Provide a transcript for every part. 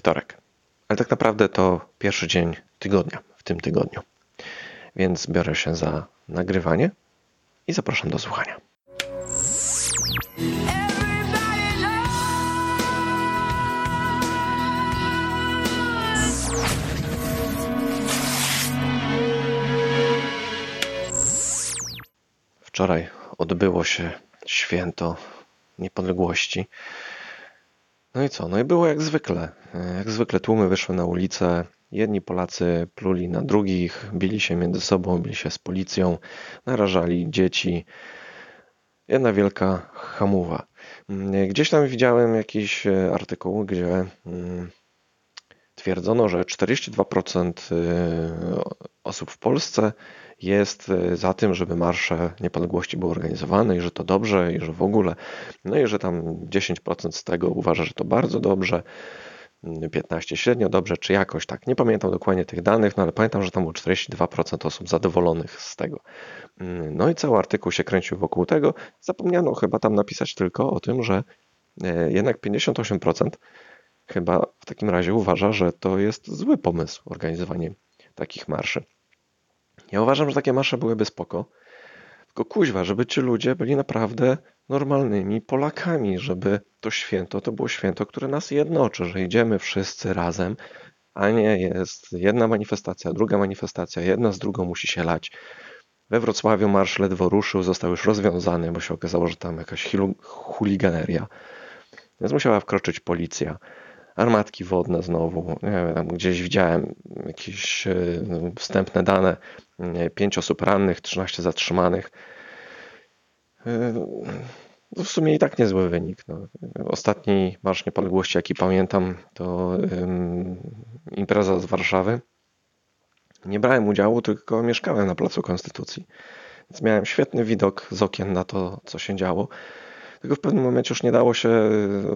wtorek. Ale tak naprawdę to pierwszy dzień tygodnia w tym tygodniu. Więc biorę się za nagrywanie i zapraszam do słuchania. Wczoraj odbyło się święto niepodległości. No i co? No i było jak zwykle. Jak zwykle tłumy wyszły na ulicę. Jedni Polacy pluli na drugich, bili się między sobą, bili się z policją, narażali dzieci. Jedna wielka hamuwa. Gdzieś tam widziałem jakiś artykuł, gdzie mm, twierdzono, że 42% y, osób w Polsce jest y, za tym, żeby marsze niepodległości były organizowane i że to dobrze i że w ogóle. No i że tam 10% z tego uważa, że to bardzo dobrze. 15 średnio dobrze, czy jakoś tak. Nie pamiętam dokładnie tych danych, no ale pamiętam, że tam było 42% osób zadowolonych z tego. No i cały artykuł się kręcił wokół tego. Zapomniano chyba tam napisać tylko o tym, że jednak 58% chyba w takim razie uważa, że to jest zły pomysł organizowanie takich marszy. Ja uważam, że takie marsze byłyby spoko. Tylko kuźwa, żeby ci ludzie byli naprawdę normalnymi Polakami, żeby to święto to było święto, które nas jednoczy, że idziemy wszyscy razem, a nie jest jedna manifestacja, druga manifestacja, jedna z drugą musi się lać. We Wrocławiu marsz ledwo ruszył, został już rozwiązany, bo się okazało, że tam jakaś chuliganeria. Więc musiała wkroczyć policja armatki wodne znowu. Wiem, gdzieś widziałem jakieś e, wstępne dane. Pięć osób rannych, 13 zatrzymanych. E, no w sumie i tak niezły wynik. No. Ostatni Marsz Niepodległości, jaki pamiętam, to impreza z Warszawy. Nie brałem udziału, tylko mieszkałem na Placu Konstytucji. Więc miałem świetny widok z okien na to, co się działo. Tylko w pewnym momencie już nie dało się e,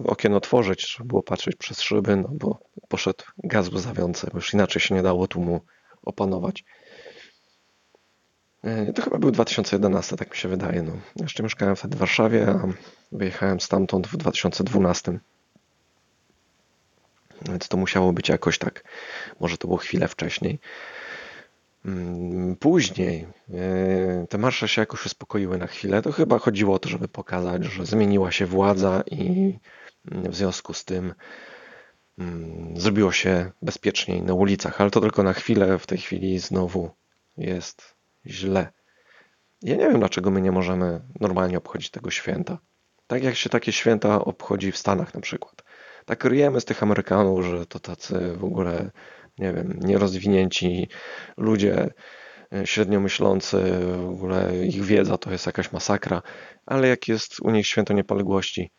okien otworzyć, trzeba było patrzeć przez szyby, no bo poszedł gaz łzawiący, bo już inaczej się nie dało tłumu opanować. E, to chyba był 2011, tak mi się wydaje. No. Jeszcze mieszkałem wtedy w Warszawie, a wyjechałem stamtąd w 2012. Więc to musiało być jakoś tak, może to było chwilę wcześniej. Mm, później te marsze się jakoś uspokoiły na chwilę. To chyba chodziło o to, żeby pokazać, że zmieniła się władza i mm, w związku z tym mm, zrobiło się bezpieczniej na ulicach, ale to tylko na chwilę. W tej chwili znowu jest źle. Ja nie wiem, dlaczego my nie możemy normalnie obchodzić tego święta. Tak jak się takie święta obchodzi w Stanach na przykład. Tak ryjemy z tych Amerykanów, że to tacy w ogóle nie wiem, nierozwinięci ludzie, e, średnio myślący, w ogóle ich wiedza to jest jakaś masakra, ale jak jest u nich święto niepodległości,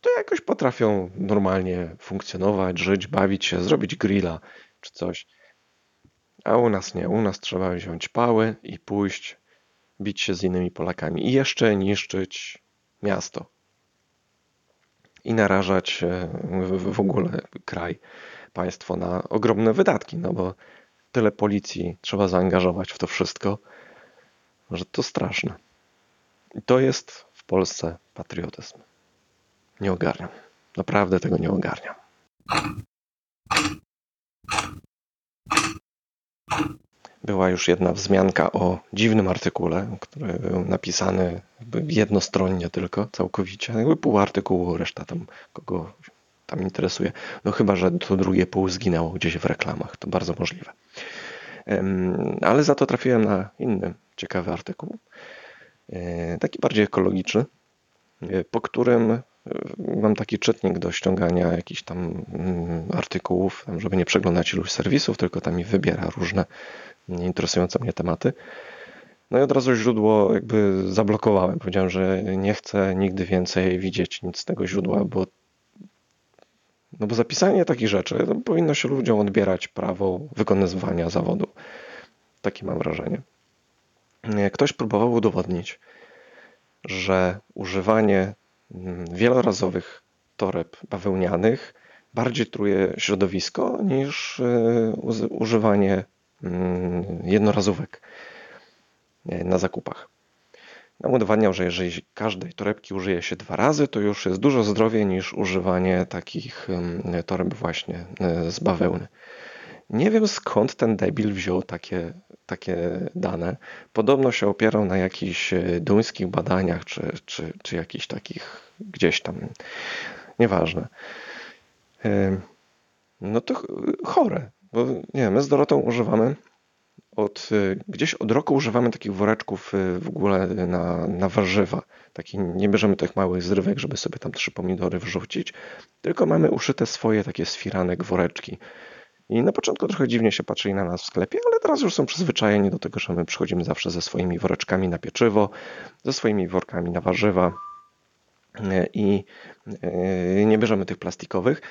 to jakoś potrafią normalnie funkcjonować, żyć, bawić się, zrobić grilla czy coś. A u nas nie. U nas trzeba wziąć pały i pójść bić się z innymi Polakami i jeszcze niszczyć miasto i narażać w ogóle kraj państwo na ogromne wydatki, no bo tyle policji trzeba zaangażować w to wszystko, że to straszne. I to jest w Polsce patriotyzm. Nie ogarniam. Naprawdę tego nie ogarniam. Była już jedna wzmianka o dziwnym artykule, który był napisany jednostronnie tylko, całkowicie. Jakby pół artykułu, reszta tam kogo tam interesuje. No chyba, że to drugie pół zginęło gdzieś w reklamach, to bardzo możliwe. Ale za to trafiłem na inny ciekawy artykuł, e, taki bardziej ekologiczny, e, po którym e, mam taki czytnik do ściągania jakichś tam mm, artykułów, żeby nie przeglądać iluś serwisów, tylko tam mi wybiera różne interesujące mnie tematy. No i od razu źródło jakby zablokowałem. Powiedziałem, że nie chcę nigdy więcej widzieć nic z tego źródła, bo no bo zapisanie takich rzeczy no, powinno się ludziom odbierać prawo wykonywania zawodu. Takie mam wrażenie. Ktoś próbował udowodnić, że używanie mm, wielorazowych toreb bawełnianych bardziej truje środowisko niż e, używanie mm, jednorazówek e, na zakupach. Nam udowadniał, że jeżeli każdej torebki użyje się dwa razy, to już jest dużo zdrowiej niż używanie takich toreb właśnie e, z bawełny. Nie wiem skąd ten debil wziął takie, takie dane. Podobno się opierał na jakichś e, duńskich badaniach, czy, czy, czy jakichś takich gdzieś tam, nieważne. No to chore, bo nie wiem, my z Dorotą używamy od, y, gdzieś od roku używamy takich woreczków y, w ogóle na, na warzywa. Taki, nie bierzemy tych małych zrywek, żeby sobie tam trzy pomidory wrzucić, tylko mamy uszyte swoje takie z firanek woreczki. I na początku trochę dziwnie się patrzyli na nas w sklepie, ale teraz już są przyzwyczajeni do tego, że my przychodzimy zawsze ze swoimi woreczkami na pieczywo, ze swoimi workami na warzywa y, i nie bierzemy tych plastikowych.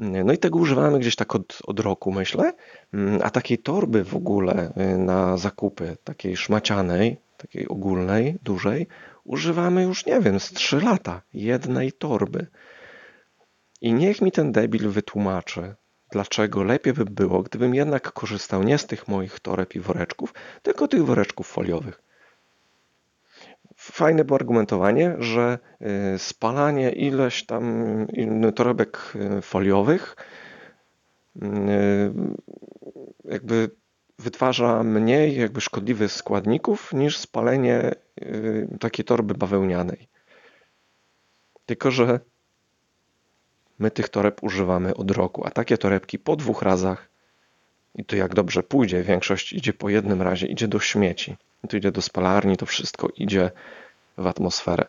No i tego używamy gdzieś tak od, od roku, myślę. Mm, a takiej torby w ogóle y, na zakupy, takiej szmacianej, takiej ogólnej, dużej, używamy już, nie wiem, z 3 lata. Jednej torby. I niech mi ten debil wytłumaczy, dlaczego lepiej by było, gdybym jednak korzystał nie z tych moich toreb i woreczków, tylko tych woreczków foliowych fajne było argumentowanie, że y, spalanie ileś tam torebek y, foliowych y, jakby wytwarza mniej jakby szkodliwych składników niż spalenie takiej torby bawełnianej. Tylko, że my tych toreb używamy od roku, a takie torebki po dwóch razach i to jak dobrze pójdzie, większość idzie po jednym razie, idzie do śmieci to idzie do spalarni, to wszystko idzie w atmosferę.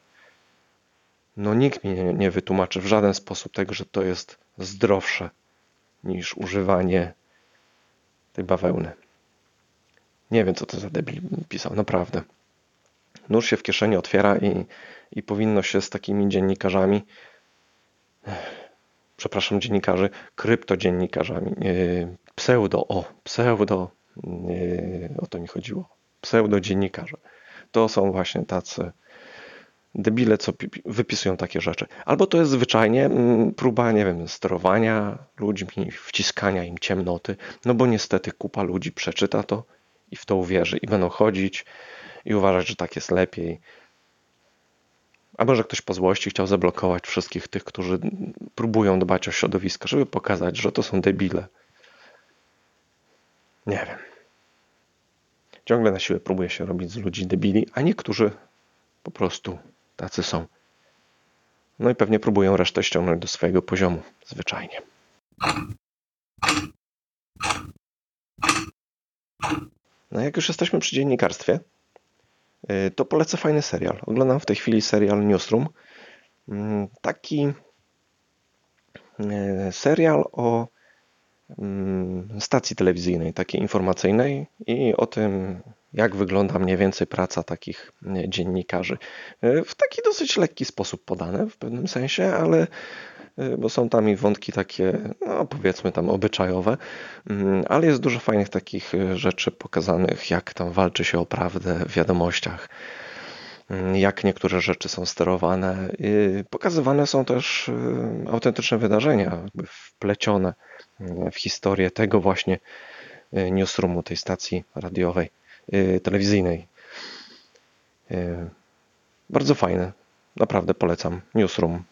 No nikt mi nie, nie wytłumaczy w żaden sposób tego, że to jest zdrowsze niż używanie tej bawełny. Nie wiem, co to za debil pisał, naprawdę. Nóż się w kieszeni otwiera i, i powinno się z takimi dziennikarzami, przepraszam, dziennikarzy, kryptodziennikarzami, yy, pseudo, o, pseudo, o to mi chodziło pseudodziennikarze. To są właśnie tacy debile, co wypisują takie rzeczy. Albo to jest zwyczajnie mm, próba, nie wiem, sterowania ludźmi, wciskania im ciemnoty, no bo niestety kupa ludzi przeczyta to i w to uwierzy i będą chodzić i uważać, że tak jest lepiej. A może ktoś po złości chciał zablokować wszystkich tych, którzy próbują dbać o środowisko, żeby pokazać, że to są debile. Nie wiem. Ciągle na siłę próbuje się robić z ludzi debili, a niektórzy po prostu tacy są. No i pewnie próbują resztę ściągnąć do swojego poziomu, zwyczajnie. No jak już jesteśmy przy dziennikarstwie, y, to polecę fajny serial. Oglądam w tej chwili serial Newsroom. Mm, taki y, serial o stacji telewizyjnej, takiej informacyjnej i o tym, jak wygląda mniej więcej praca takich dziennikarzy. E, w taki dosyć lekki sposób podane w pewnym sensie, ale e, bo są tam i wątki takie, no powiedzmy tam obyczajowe, mm, ale jest dużo fajnych takich e, rzeczy pokazanych, jak tam walczy się o prawdę w wiadomościach, mm, jak niektóre rzeczy są sterowane. Pokazywane są też autentyczne wydarzenia, wplecione w historię tego właśnie e, newsroomu, tej stacji radiowej, e, telewizyjnej. E, bardzo fajne. Naprawdę polecam. Newsroom.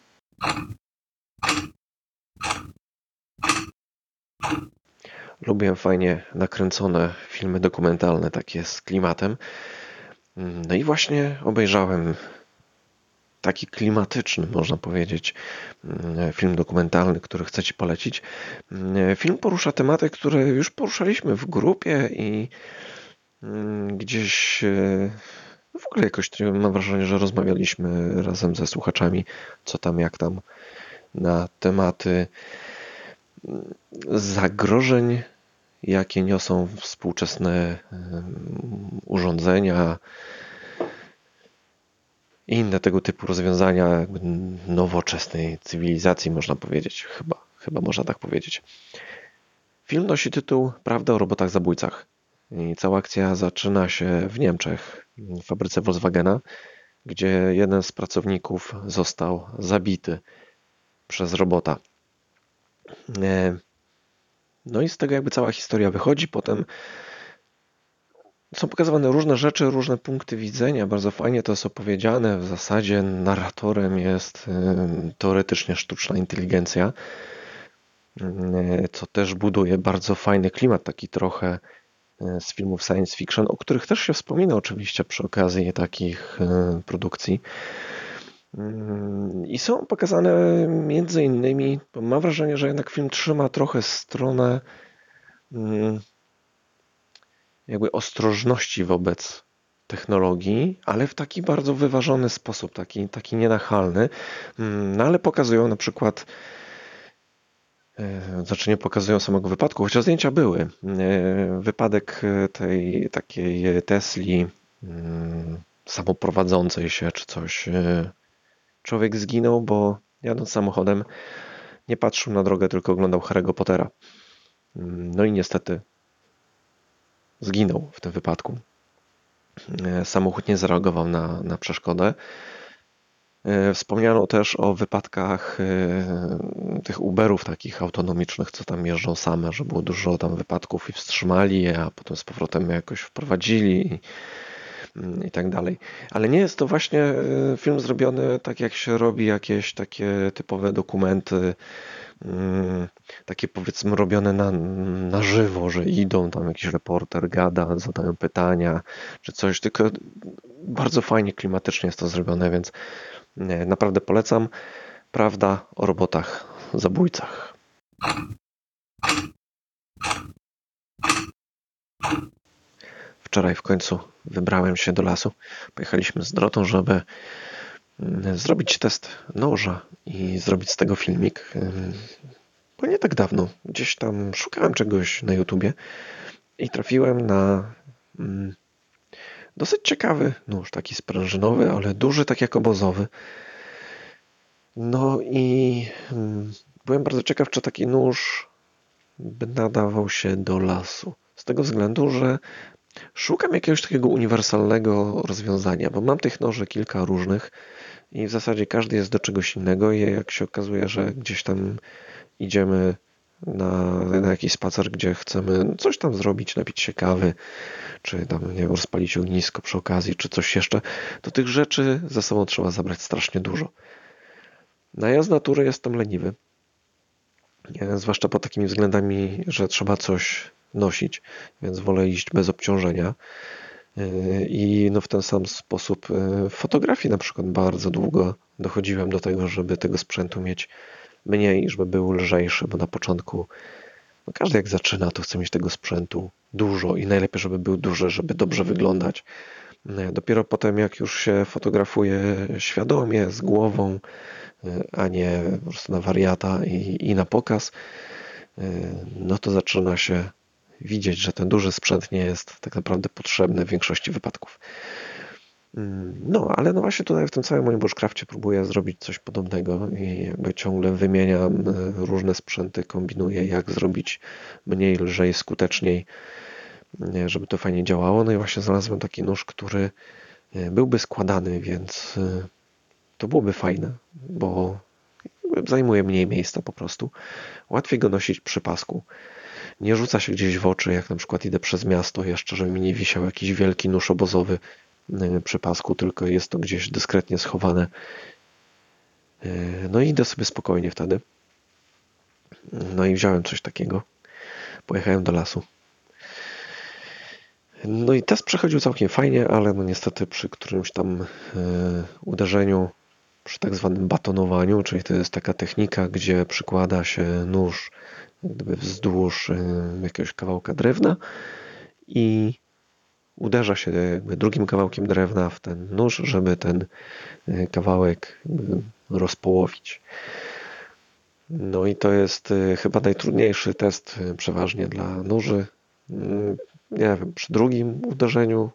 Lubię fajnie nakręcone filmy dokumentalne, takie z klimatem. No i właśnie obejrzałem taki klimatyczny, można powiedzieć, mm, film dokumentalny, który chcę Ci polecić. Mm, film porusza tematy, które już poruszaliśmy w grupie i mm, gdzieś e, w ogóle jakoś mam wrażenie, że rozmawialiśmy razem ze słuchaczami, co tam, jak tam, na tematy zagrożeń, jakie niosą współczesne urządzenia, i inne tego typu rozwiązania nowoczesnej cywilizacji, można powiedzieć. Chyba, chyba można tak powiedzieć. Film nosi tytuł Prawda o robotach zabójcach. I cała akcja zaczyna się w Niemczech, w fabryce Volkswagena, gdzie jeden z pracowników został zabity przez robota. E, no i z tego jakby cała historia wychodzi. Potem są pokazywane różne rzeczy, różne punkty widzenia. Bardzo fajnie to jest opowiedziane. W zasadzie narratorem jest y, teoretycznie sztuczna inteligencja, y, co też buduje bardzo fajny klimat, taki trochę y, z filmów science fiction, o których też się wspomina oczywiście przy okazji takich produkcji. I są pokazane między innymi, mam wrażenie, że jednak film trzyma trochę stronę jakby ostrożności wobec technologii, ale w taki bardzo wyważony sposób, taki, taki nienachalny. Mm, no ale pokazują na przykład, e, znaczy nie pokazują samego wypadku, chociaż zdjęcia były. E, wypadek tej takiej Tesli mm, samoprowadzącej się czy coś. E, człowiek zginął, bo jadąc samochodem nie patrzył na drogę, tylko oglądał Harry'ego Pottera. Mm, no i niestety zginął w tym wypadku. E, samochód nie zareagował na, na przeszkodę. E, wspomniano też o wypadkach e, tych Uberów takich autonomicznych, co tam jeżdżą same, że było dużo tam wypadków i wstrzymali je, a potem z powrotem jakoś wprowadzili i, mm, i tak dalej. Ale nie jest to właśnie film zrobiony tak, jak się robi jakieś takie typowe dokumenty Mm, takie powiedzmy robione na, na żywo, że idą tam jakiś reporter, gada, zadają pytania czy coś, tylko bardzo fajnie klimatycznie jest to zrobione, więc naprawdę polecam. Prawda o robotach zabójcach. Wczoraj w końcu wybrałem się do lasu. Pojechaliśmy z Drotą, żeby zrobić test noża i zrobić z tego filmik. Bo nie tak dawno gdzieś tam szukałem czegoś na YouTubie i trafiłem na mm, dosyć ciekawy nóż, taki sprężynowy, ale duży, tak jak obozowy. No i mm, byłem bardzo ciekaw, czy taki nóż by nadawał się do lasu. Z tego względu, że szukam jakiegoś takiego uniwersalnego rozwiązania, bo mam tych noży kilka różnych i w zasadzie każdy jest do czegoś innego i jak się okazuje, że gdzieś tam idziemy na, na jakiś spacer, gdzie chcemy coś tam zrobić, napić się kawy, czy tam, nie wiem, rozpalić ognisko przy okazji, czy coś jeszcze, to tych rzeczy ze sobą trzeba zabrać strasznie dużo. No ja z natury jestem leniwy. Zwłaszcza pod takimi względami, że trzeba coś nosić, więc wolę iść bez obciążenia. I no w ten sam sposób w fotografii na przykład bardzo długo dochodziłem do tego, żeby tego sprzętu mieć mniej, żeby był lżejszy, bo na początku no każdy jak zaczyna, to chce mieć tego sprzętu dużo i najlepiej, żeby był duży, żeby dobrze wyglądać. E, dopiero potem, jak już się fotografuje świadomie, z głową, a nie po prostu na wariata i, i na pokaz, no to zaczyna się widzieć, że ten duży sprzęt nie jest tak naprawdę potrzebny w większości wypadków. Mm, no, ale no właśnie tutaj w tym całym moim bushcrafcie próbuję zrobić coś podobnego i jakby ciągle wymieniam e, różne sprzęty, kombinuję jak zrobić mniej, lżej, skuteczniej, e, żeby to fajnie działało. No i właśnie znalazłem taki nóż, który e, byłby składany, więc to byłoby fajne, bo zajmuje mniej miejsca po prostu. Łatwiej go nosić przy pasku nie rzuca się gdzieś w oczy, jak na przykład idę przez miasto jeszcze, żeby mi nie wisiał jakiś wielki nóż obozowy e, przy pasku, tylko jest to gdzieś dyskretnie schowane. E, no i idę sobie spokojnie wtedy. No i wziąłem coś takiego. Pojechałem do lasu. No i test przechodził całkiem fajnie, ale no niestety przy którymś tam e, uderzeniu, przy tak zwanym batonowaniu, czyli to jest taka technika, gdzie przykłada się nóż gdyby wzdłuż y, jakiegoś kawałka drewna i uderza się drugim kawałkiem drewna w ten nóż, żeby ten y, kawałek rozpołowić. No i to jest y, chyba najtrudniejszy test przeważnie dla nóży. Nie wiem, przy drugim uderzeniu,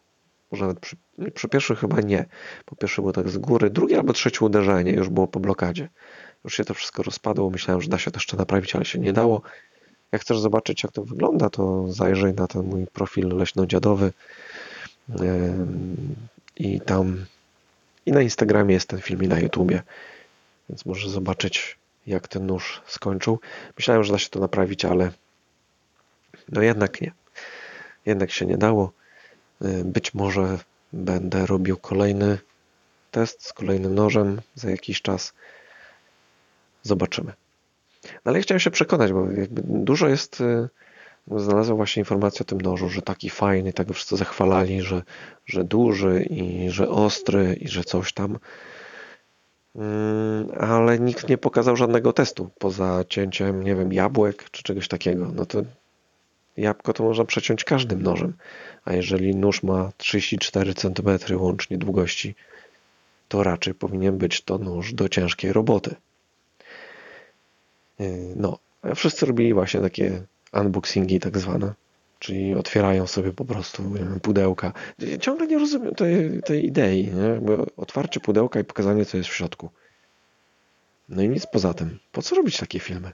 może nawet przy, przy pierwszym chyba nie. Po pierwsze było tak z góry, drugie albo trzecie uderzenie już było po blokadzie. Już się to wszystko rozpadło. Myślałem, że da się to jeszcze naprawić, ale się nie dało. Jak chcesz zobaczyć, jak to wygląda, to zajrzyj na ten mój profil leśnodziadowy. I tam i na Instagramie jest ten film i na YouTubie. Więc możesz zobaczyć, jak ten nóż skończył. Myślałem, że da się to naprawić, ale no jednak nie. Jednak się nie dało. Y, być może będę robił kolejny test z kolejnym nożem za jakiś czas. Zobaczymy. No ale chciałem się przekonać, bo dużo jest. Y, znalazłem właśnie informację o tym nożu, że taki fajny, tak go wszyscy zachwalali, że, że duży i że ostry i że coś tam. Mm, ale nikt nie pokazał żadnego testu poza cięciem, nie wiem, jabłek czy czegoś takiego. No to jabłko to można przeciąć każdym nożem, a jeżeli nóż ma 34 cm łącznie długości, to raczej powinien być to nóż do ciężkiej roboty. Yy, no, wszyscy robili właśnie takie unboxingi tak zwane, czyli otwierają sobie po prostu pudełka. Ciągle nie rozumiem tej, tej idei, nie? Otwarcie pudełka i pokazanie, co jest w środku. No i nic poza tym. Po co robić takie filmy?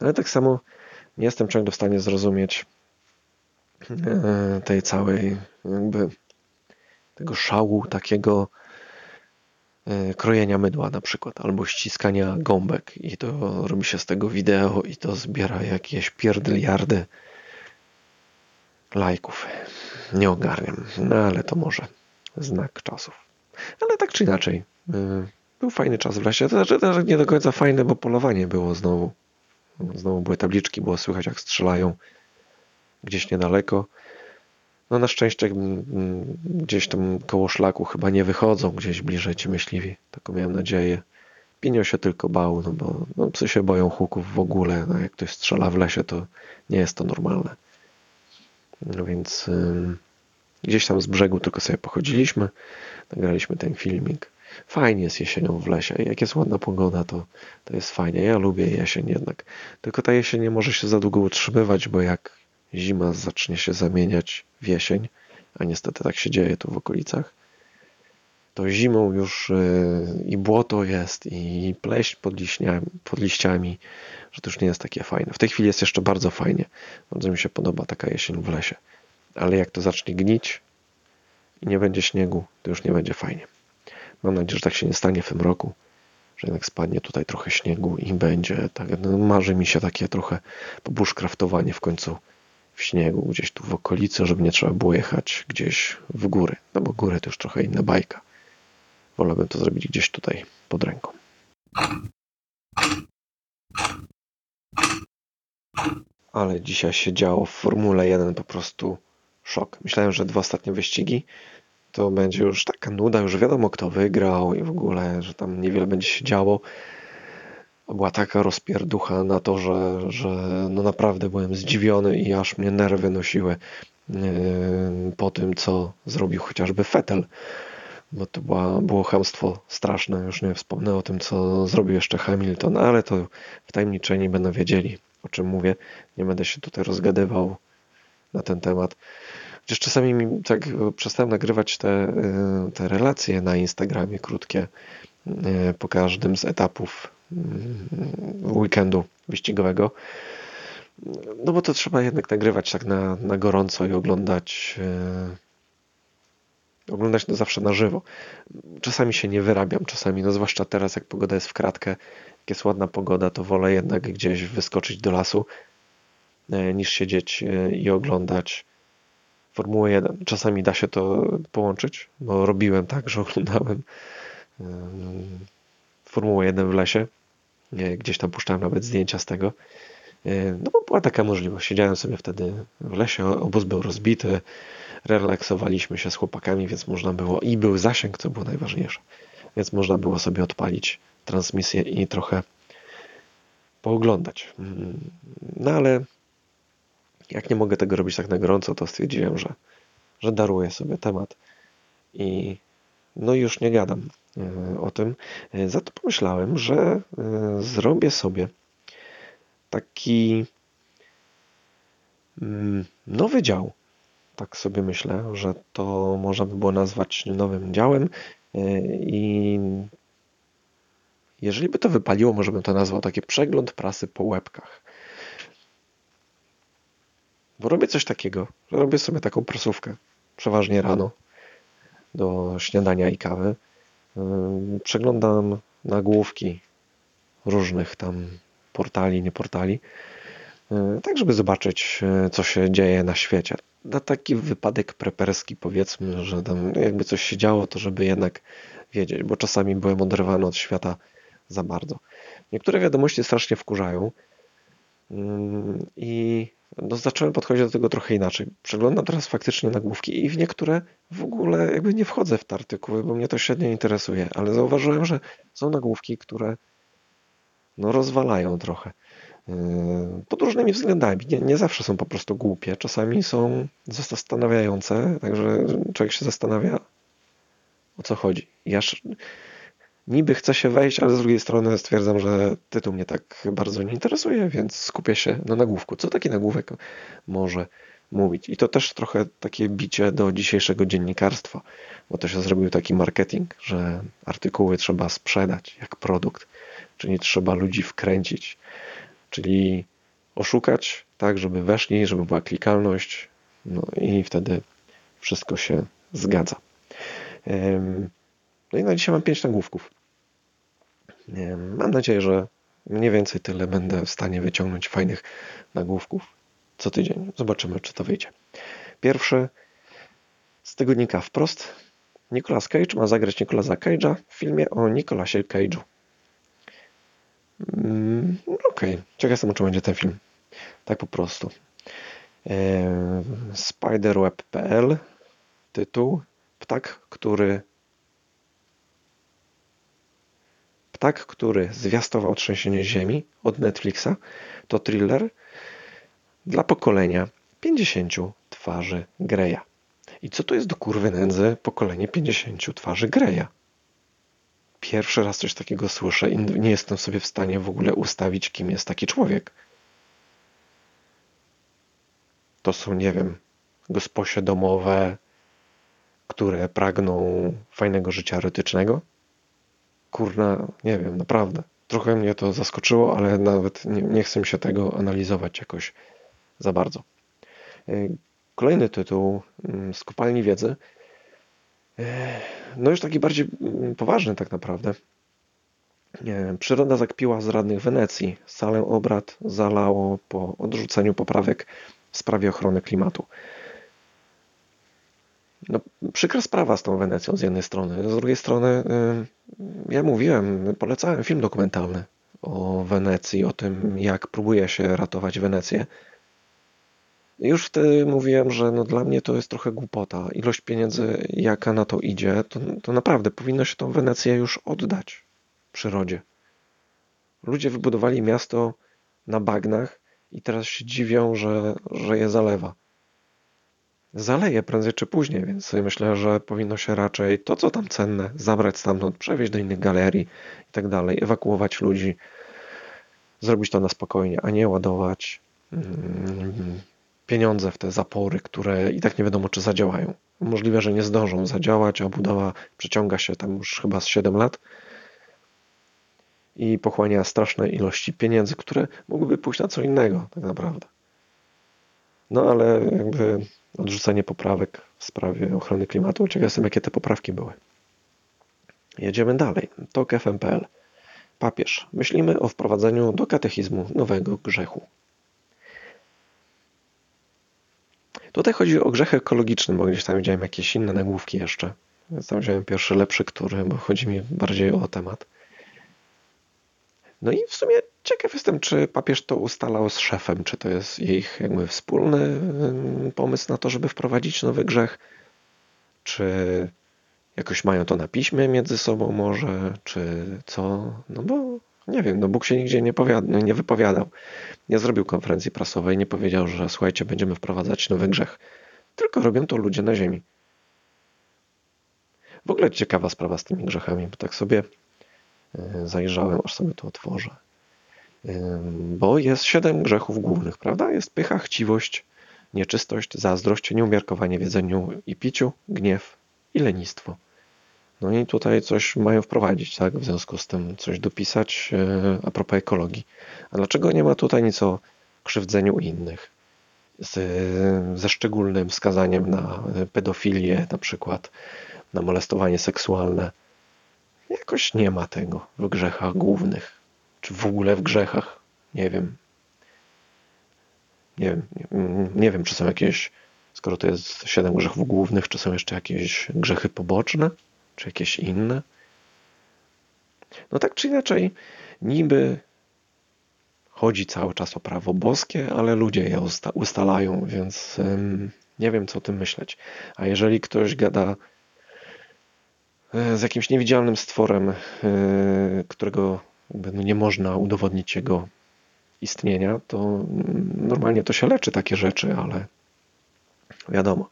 No ale tak samo nie jestem ciągle w stanie zrozumieć e, tej całej jakby tego szału takiego e, krojenia mydła na przykład, albo ściskania gąbek i to robi się z tego wideo i to zbiera jakieś pierdyliardy lajków. Nie ogarniam, no ale to może znak czasów. Ale tak czy inaczej, e, był fajny czas w lesie. To znaczy, nie do końca fajne, bo polowanie było znowu. Znowu były tabliczki, było słychać jak strzelają gdzieś niedaleko. No na szczęście mm, gdzieś tam koło szlaku chyba nie wychodzą gdzieś bliżej ci myśliwi. Taką miałem nadzieję. Pinio się tylko bał, no bo no, psy się boją huków w ogóle. No, jak ktoś strzela w lesie, to nie jest to normalne. No więc gdzieś tam z brzegu tylko sobie pochodziliśmy, nagraliśmy ten filmik. Fajnie jest jesienią w lesie. Jak jest ładna pogoda, to, to jest fajnie. Ja lubię jesień jednak. Tylko ta jesień nie może się za długo utrzymywać, bo jak zima zacznie się zamieniać w jesień, a niestety tak się dzieje tu w okolicach, to zimą już yy, i błoto jest, i pleść pod, pod liściami, że to już nie jest takie fajne. W tej chwili jest jeszcze bardzo fajnie. Bardzo mi się podoba taka jesień w lesie. Ale jak to zacznie gnić i nie będzie śniegu, to już nie będzie fajnie. Mam nadzieję, że tak się nie stanie w tym roku, że jednak spadnie tutaj trochę śniegu i będzie. Tak, no, marzy mi się takie trochę pobushcraftowanie w końcu w śniegu, gdzieś tu w okolicy, żeby nie trzeba było jechać gdzieś w góry. No bo góry to już trochę inna bajka. Wolałbym to zrobić gdzieś tutaj pod ręką. Ale dzisiaj się działo w Formule 1 po prostu szok. Myślałem, że dwa ostatnie wyścigi to będzie już taka nuda, już wiadomo kto wygrał i w ogóle, że tam niewiele będzie się działo. Była taka rozpierducha na to, że, że no naprawdę byłem zdziwiony i aż mnie nerwy nosiły yy, po tym, co zrobił chociażby Fetel. Bo to była, było chamstwo straszne. Już nie wspomnę o tym, co zrobił jeszcze Hamilton, ale to wtajemniczeni będą wiedzieli, o czym mówię. Nie będę się tutaj rozgadywał na ten temat. Chociaż czasami mi tak przestałem nagrywać te, e, te relacje na Instagramie krótkie e, po każdym z etapów mm, weekendu wyścigowego. No bo to trzeba jednak nagrywać tak na, na gorąco i oglądać e, oglądać to zawsze na żywo. Czasami się nie wyrabiam, czasami, no zwłaszcza teraz jak pogoda jest w kratkę, jak jest ładna pogoda, to wolę jednak gdzieś wyskoczyć do lasu niż siedzieć i oglądać Formułę 1. Czasami da się to połączyć, bo robiłem tak, że oglądałem Formułę 1 w lesie. Gdzieś tam puszczałem nawet zdjęcia z tego. No bo była taka możliwość. Siedziałem sobie wtedy w lesie, obóz był rozbity, relaksowaliśmy się z chłopakami, więc można było i był zasięg, co było najważniejsze. Więc można było sobie odpalić transmisję i trochę pooglądać. No ale jak nie mogę tego robić tak na gorąco, to stwierdziłem, że, że daruję sobie temat i no już nie gadam e, o tym. E, za to pomyślałem, że e, zrobię sobie taki mm, nowy dział. Tak sobie myślę, że to można by było nazwać nowym działem i jeżeli by to wypaliło, może bym to nazwał taki przegląd prasy po łebkach. Bo robię coś takiego, że robię sobie taką prasówkę, przeważnie rano, do śniadania i kawy. Przeglądam nagłówki różnych tam portali, nie portali. tak żeby zobaczyć, co się dzieje na świecie. Na taki wypadek preperski powiedzmy, że tam jakby coś się działo, to żeby jednak wiedzieć, bo czasami byłem oderwany od świata za bardzo. Niektóre wiadomości strasznie wkurzają i no, zacząłem podchodzić do tego trochę inaczej. Przeglądam teraz faktycznie nagłówki i w niektóre w ogóle jakby nie wchodzę w te artykuły, bo mnie to średnio interesuje, ale zauważyłem, że są nagłówki, które no, rozwalają trochę. Yy, pod różnymi względami. Nie, nie zawsze są po prostu głupie, czasami są zastanawiające, także człowiek się zastanawia, o co chodzi. Ja niby chcę się wejść, ale z drugiej strony stwierdzam, że tytuł mnie tak bardzo nie interesuje, więc skupię się na nagłówku. Co taki nagłówek może mówić? I to też trochę takie bicie do dzisiejszego dziennikarstwa, bo to się zrobił taki marketing, że artykuły trzeba sprzedać jak produkt, czyli trzeba ludzi wkręcić, czyli oszukać tak, żeby weszli, żeby była klikalność, no i wtedy wszystko się zgadza. No i na dzisiaj mam 5 nagłówków. Mam nadzieję, że mniej więcej tyle będę w stanie wyciągnąć fajnych nagłówków co tydzień. Zobaczymy, czy to wyjdzie. Pierwszy z tygodnika wprost. Nicolas Cage ma zagrać Nicolasa Cage'a w filmie o Nicolasie Cage'u. Mm, Okej, okay. ciekaw jestem, o czym będzie ten film. Tak po prostu. Spiderweb.pl Tytuł Ptak, który Ptak, który zwiastował trzęsienie ziemi od Netflixa, to thriller dla pokolenia 50 twarzy Greya. I co to jest do kurwy nędzy pokolenie 50 twarzy Greya? Pierwszy raz coś takiego słyszę i nie jestem sobie w stanie w ogóle ustawić, kim jest taki człowiek. To są, nie wiem, gosposie domowe, które pragną fajnego życia erotycznego? Kurna, nie wiem, naprawdę. Trochę mnie to zaskoczyło, ale nawet nie, nie chcę się tego analizować jakoś za bardzo. E, kolejny tytuł mm, z kopalni wiedzy. E, no już taki bardziej mm, poważny tak naprawdę. E, przyroda zakpiła z radnych Wenecji. Salę obrad zalało po odrzuceniu poprawek w sprawie ochrony klimatu no, przykra sprawa z tą Wenecją z jednej strony. Z drugiej strony, ja mówiłem, polecałem film dokumentalny o Wenecji, o tym, jak próbuje się ratować Wenecję. Już wtedy mówiłem, że no dla mnie to jest trochę głupota. Ilość pieniędzy, jaka na to idzie, to, to naprawdę powinno się tą Wenecję już oddać przyrodzie. Ludzie wybudowali miasto na bagnach i teraz się dziwią, że, że je zalewa zaleje prędzej czy później, więc myślę, że powinno się raczej to, co tam cenne, zabrać stamtąd, przewieźć do innych galerii i tak dalej, ewakuować ludzi, zrobić to na spokojnie, a nie ładować mm, pieniądze w te zapory, które i tak nie wiadomo, czy zadziałają. Możliwe, że nie zdążą zadziałać, a budowa przeciąga się tam już chyba z 7 lat i pochłania straszne ilości pieniędzy, które mogłyby pójść na co innego tak naprawdę. No ale jakby odrzucenie poprawek w sprawie ochrony klimatu. Ciekaw jestem, jakie te poprawki były. Jedziemy dalej. TOK FM.pl. Papież. Myślimy o wprowadzeniu do katechizmu nowego grzechu. Tutaj chodzi o grzech ekologiczny, bo gdzieś tam widziałem jakieś inne nagłówki jeszcze. Więc tam wziąłem pierwszy lepszy, który, bo chodzi mi bardziej o temat. No i w sumie ciekaw jestem, czy papież to ustalał z szefem, czy to jest ich jakby wspólny pomysł na to, żeby wprowadzić nowy grzech, czy jakoś mają to na piśmie między sobą może, czy co, no bo nie wiem, no Bóg się nigdzie nie, powiada, nie wypowiadał. Nie zrobił konferencji prasowej, nie powiedział, że słuchajcie, będziemy wprowadzać nowy grzech. Tylko robią to ludzie na ziemi. W ogóle ciekawa sprawa z tymi grzechami, bo tak sobie zajrzałem, aż sobie to otworzę. E, bo jest siedem grzechów głównych, prawda? Jest pycha, chciwość, nieczystość, zazdrość, nieumiarkowanie w jedzeniu i piciu, gniew i lenistwo. No i tutaj coś mają wprowadzić, tak? W związku z tym coś dopisać e, a propos ekologii. A dlaczego nie ma tutaj nic o krzywdzeniu innych? Z, ze szczególnym wskazaniem na pedofilię, na przykład, na molestowanie seksualne Jakoś nie ma tego w grzechach głównych, czy w ogóle w grzechach, nie wiem. Nie wiem, nie, nie wiem, czy są jakieś, skoro to jest siedem grzechów głównych, czy są jeszcze jakieś grzechy poboczne, czy jakieś inne. No tak czy inaczej, niby chodzi cały czas o prawo boskie, ale ludzie je usta ustalają, więc ym, nie wiem, co o tym myśleć. A jeżeli ktoś gada z jakimś niewidzialnym stworem, yy, którego no nie można udowodnić jego istnienia, to mm, normalnie to się leczy takie rzeczy, ale wiadomo,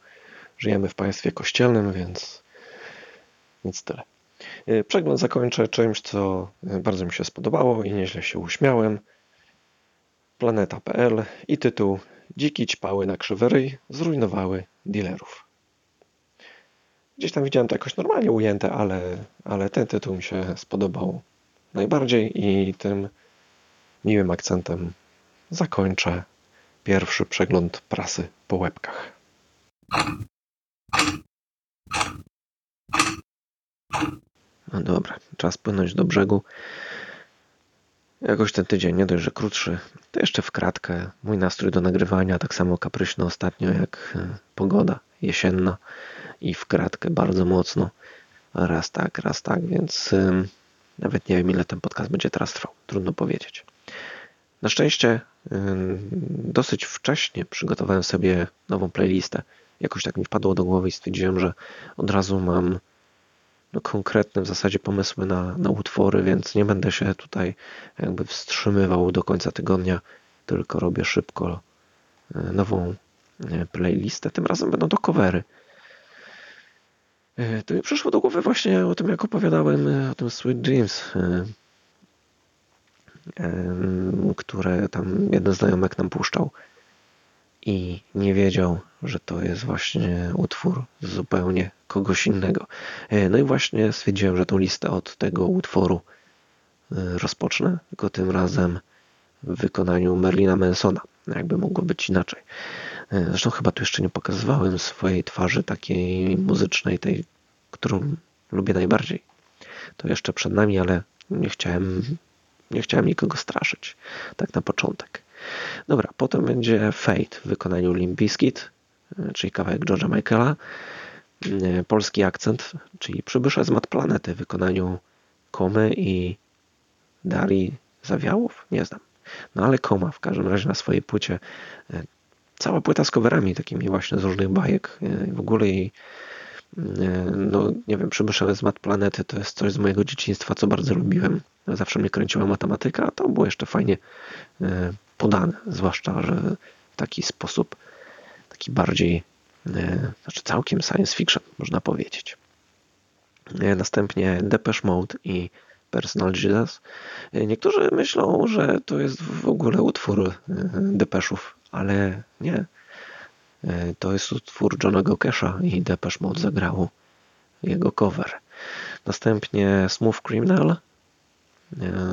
żyjemy w państwie kościelnym, więc nic tyle. E, przegląd zakończę czymś, co bardzo mi się spodobało i nieźle się uśmiałem planeta.pl i tytuł Dziki ćpały na krzywy ryj zrujnowały dealerów. Gdzieś tam widziałem to jakoś normalnie ujęte, ale, ale ten tytuł mi się spodobał najbardziej i tym miłym akcentem zakończę pierwszy przegląd prasy po łebkach. No dobra, czas płynąć do brzegu. Jakoś ten tydzień nie dość, że krótszy, to jeszcze w kratkę. Mój nastrój do nagrywania tak samo kapryśny ostatnio jak e, pogoda jesienna i w kratkę bardzo mocno. Raz tak, raz tak, więc nawet nie wiem ile ten podcast będzie teraz trwał. Trudno powiedzieć. Na szczęście dosyć wcześnie przygotowałem sobie nową playlistę. Jakoś tak mi wpadło do głowy i stwierdziłem, że od razu mam no, konkretne w zasadzie pomysły na, na utwory, więc nie będę się tutaj jakby wstrzymywał do końca tygodnia, tylko robię szybko e, nową e, playlistę. Tym razem będą to covery. E, to mi przyszło do głowy właśnie o tym, jak opowiadałem o tym Sweet Dreams, które tam jeden znajomek nam puszczał i nie wiedział, że to jest właśnie utwór zupełnie kogoś innego. E, no i właśnie stwierdziłem, że tą listę od tego utworu e, rozpocznę, tylko tym razem w wykonaniu Merlina Mansona. Jakby mogło być inaczej. E, zresztą chyba tu jeszcze nie pokazywałem swojej twarzy takiej muzycznej, tej, którą lubię najbardziej. To jeszcze przed nami, ale nie chciałem, nie chciałem nikogo straszyć. Tak na początek. Dobra, potem będzie Fate w wykonaniu Limp Bizkit, e, czyli kawałek George'a Michaela. E, polski akcent, czyli Przybysze z Mat Planety w wykonaniu Komy i Darii Zawiałów? Nie znam. No ale Koma w każdym razie na swojej płycie. E, cała płyta z coverami takimi właśnie z różnych bajek. W ogóle jej no nie wiem, Przybysze z Mat Planety to jest coś z mojego dzieciństwa, co bardzo lubiłem. Zawsze mnie kręciła matematyka, a to było jeszcze fajnie podane, zwłaszcza, że w taki sposób, taki bardziej, e, znaczy całkiem science fiction, można powiedzieć. E, następnie Depeche Mode i Personal Jesus. E, niektórzy myślą, że to jest w ogóle utwór Depeszów, ale nie. To jest utwór Johnego Casha i Depeche Mode zagrało jego cover. Następnie Smooth Criminal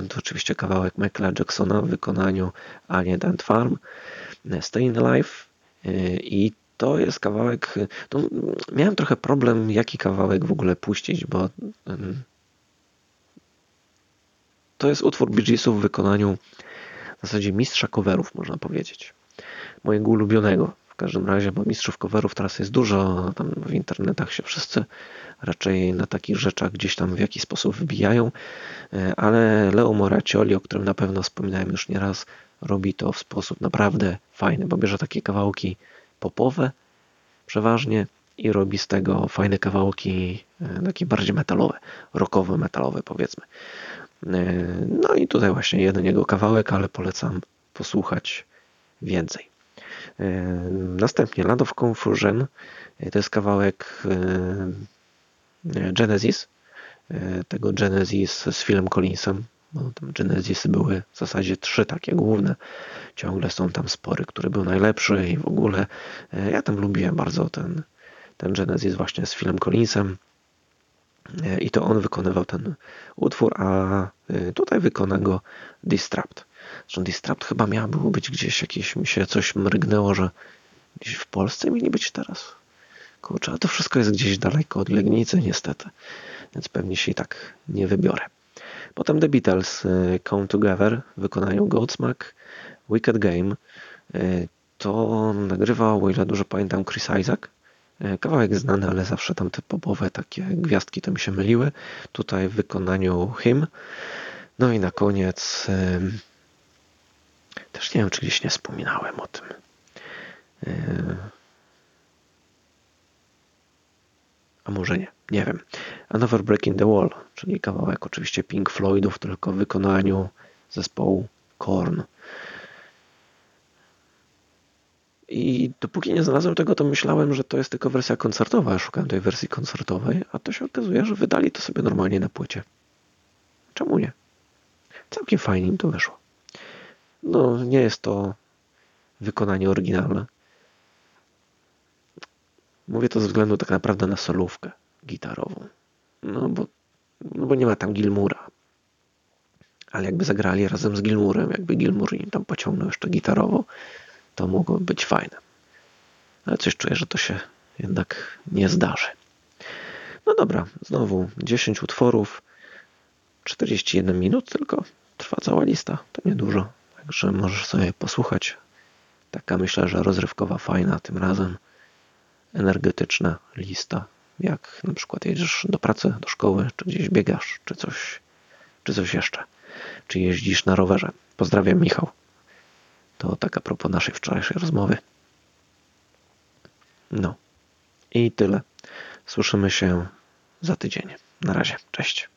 to oczywiście kawałek Michaela Jacksona w wykonaniu Alien and Farm, e, Stay Alive e, i to jest kawałek, no, miałem trochę problem jaki kawałek w ogóle puścić, bo to jest utwór Bee Geesów w wykonaniu w zasadzie mistrza coverów, można powiedzieć. Mojego ulubionego każdym razie, bo mistrzów coverów teraz jest dużo, tam w internetach się wszyscy raczej na takich rzeczach gdzieś tam w jakiś sposób wybijają, e, ale Leo Moracioli, o którym na pewno wspominałem już nieraz, robi to w sposób naprawdę fajny, bo bierze takie kawałki popowe przeważnie i robi z tego fajne kawałki e, takie bardziej metalowe, rockowe, metalowe powiedzmy. E, no i tutaj właśnie jeden jego kawałek, ale polecam posłuchać więcej. E, następnie Land of Confusion e, to jest kawałek e, Genesis, tego Genesis z Philem Collinsem. Bo tam Genesis były w zasadzie trzy takie główne. Ciągle są tam spory, który był najlepszy i w ogóle ja tam lubiłem bardzo ten, ten Genesis właśnie z Philem Collinsem. I to on wykonywał ten utwór, a tutaj wykona go Distrapt. Zresztą Distrapt chyba miało być gdzieś jakieś, mi się coś mrygnęło, że gdzieś w Polsce mieli być teraz. Kurczę, to wszystko jest gdzieś daleko od Legnicy niestety, więc pewnie się i tak nie wybiorę. Potem The Beatles y, Come Together w wykonaniu Godsmack, Wicked Game. Y, to nagrywał, o ile dobrze pamiętam, Chris Isaac. E, kawałek znany, ale zawsze tam te popowe takie gwiazdki to mi się myliły. Tutaj w wykonaniu hymn. No i na koniec też nie wiem, czy gdzieś nie wspominałem o tym. E, a może nie, nie wiem. Another Breaking the Wall, czyli kawałek oczywiście Pink Floydów, tylko w wykonaniu zespołu Korn. I dopóki nie znalazłem tego, to myślałem, że to jest tylko wersja koncertowa. Szukałem tej wersji koncertowej, a to się okazuje, że wydali to sobie normalnie na płycie. Czemu nie? Całkiem fajnie im to wyszło. No, nie jest to wykonanie oryginalne. Mówię to ze względu tak naprawdę na solówkę gitarową. No bo, no bo nie ma tam Gilmura. Ale jakby zagrali razem z Gilmurem, jakby Gilmur im tam pociągnął jeszcze gitarowo, to mogło być fajne. Ale coś czuję, że to się jednak nie zdarzy. No dobra, znowu 10 utworów, 41 minut tylko trwa cała lista, to niedużo. Także możesz sobie posłuchać. Taka myślę, że rozrywkowa, fajna tym razem, energetyczna lista. Jak na przykład jedziesz do pracy, do szkoły, czy gdzieś biegasz, czy coś, czy coś jeszcze. Czy jeździsz na rowerze. Pozdrawiam, Michał. To tak a propos naszej wczorajszej rozmowy. No. I tyle. Słyszymy się za tydzień. Na razie. Cześć.